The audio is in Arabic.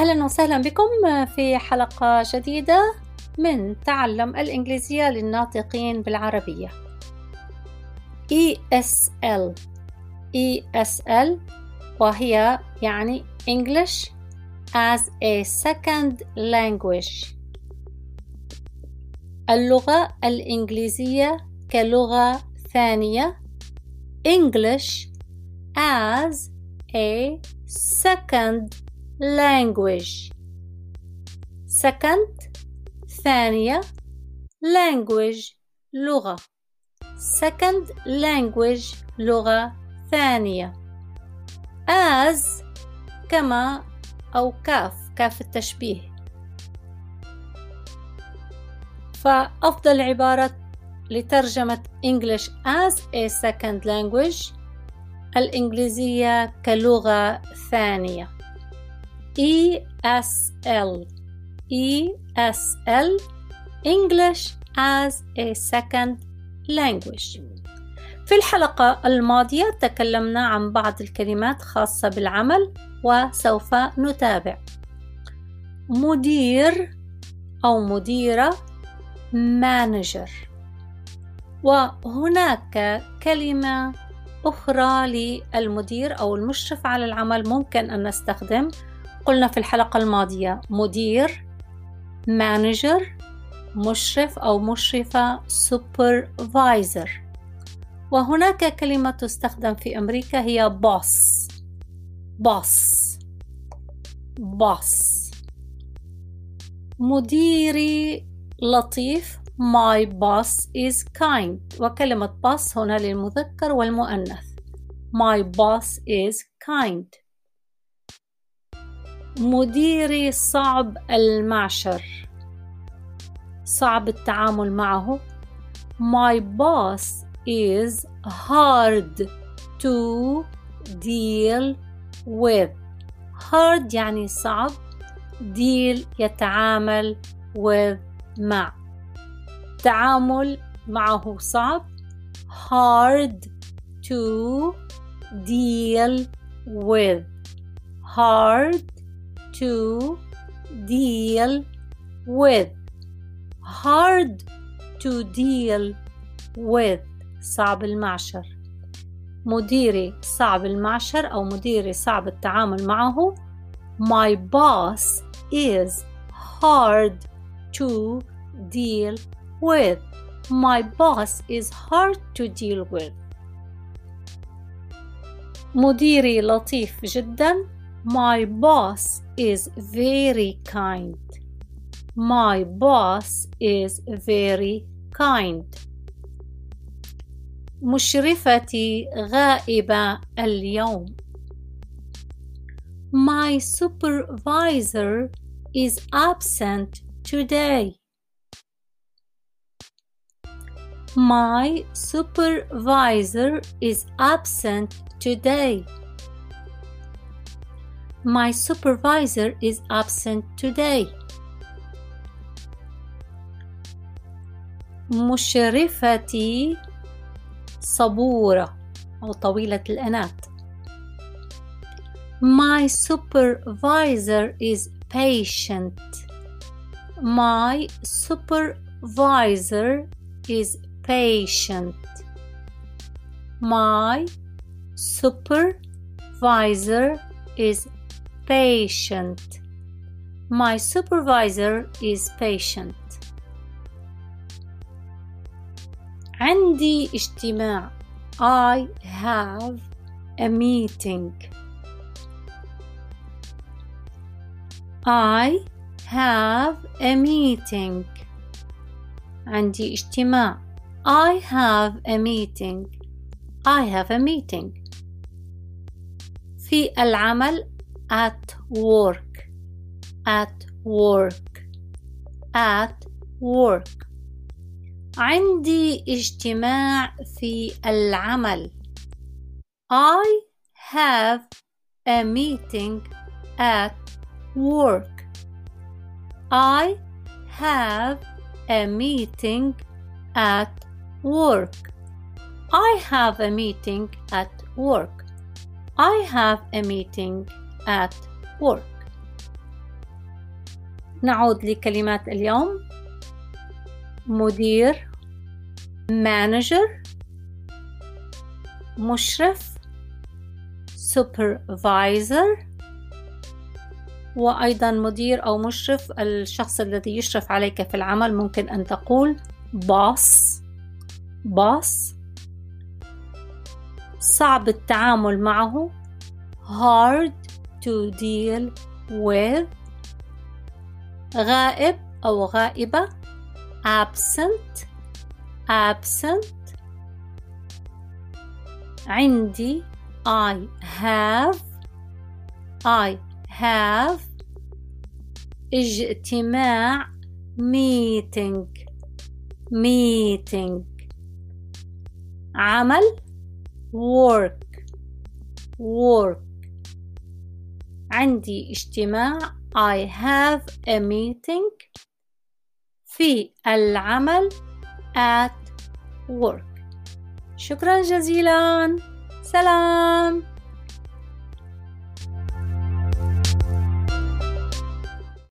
أهلا وسهلا بكم في حلقة جديدة من تعلم الإنجليزية للناطقين بالعربية. ESL ESL وهي يعني English as a second language. اللغة الإنجليزية كلغة ثانية. English as a second language. Second. ثانية language. لغة second language. لغة ثانية as كما أو كاف. كاف التشبيه. فأفضل عبارة لترجمة English as a second language الإنجليزية كلغة ثانية. ESL ESL English as a second language. في الحلقة الماضية تكلمنا عن بعض الكلمات خاصة بالعمل وسوف نتابع. مدير أو مديرة manager. وهناك كلمة أخرى للمدير أو المشرف على العمل ممكن أن نستخدم قلنا في الحلقة الماضية مدير manager مشرف أو مشرفة supervisor. وهناك كلمة تستخدم في أمريكا هي boss. boss. boss. مديري لطيف My boss is kind. وكلمة boss هنا للمذكر والمؤنث. My boss is kind. مديري صعب المعشر. صعب التعامل معه. My boss is hard to deal with. Hard يعني صعب. Deal يتعامل with مع. التعامل معه صعب. Hard to deal with. Hard to deal with hard to deal with صعب المعشر مديري صعب المعشر أو مديري صعب التعامل معه My boss is hard to deal with My boss is hard to deal with مديري لطيف جدا My boss is very kind My boss is very kind مشرفتي غائبة اليوم My supervisor is absent today My supervisor is absent today. My supervisor is absent today. مشرفتي صبورة أو طويلة الأنات. My supervisor is patient. My supervisor is patient. My supervisor is patient. My supervisor is patient. عندي اجتماع. I have a meeting. I have a meeting. عندي اجتماع. I have a meeting. I have a meeting. في العمل at work at work at work عندي اجتماع في العمل I have a meeting at work I have a meeting at work I have a meeting at work I have a meeting at work. نعود لكلمات اليوم. مدير manager مشرف supervisor وأيضا مدير أو مشرف الشخص الذي يشرف عليك في العمل. ممكن أن تقول boss boss. صعب التعامل معه. hard to deal with غائب أو غائبة absent absent عندي I have I have اجتماع meeting meeting عمل work work عندي اجتماع I have a meeting في العمل at work. شكرا جزيلا. سلام.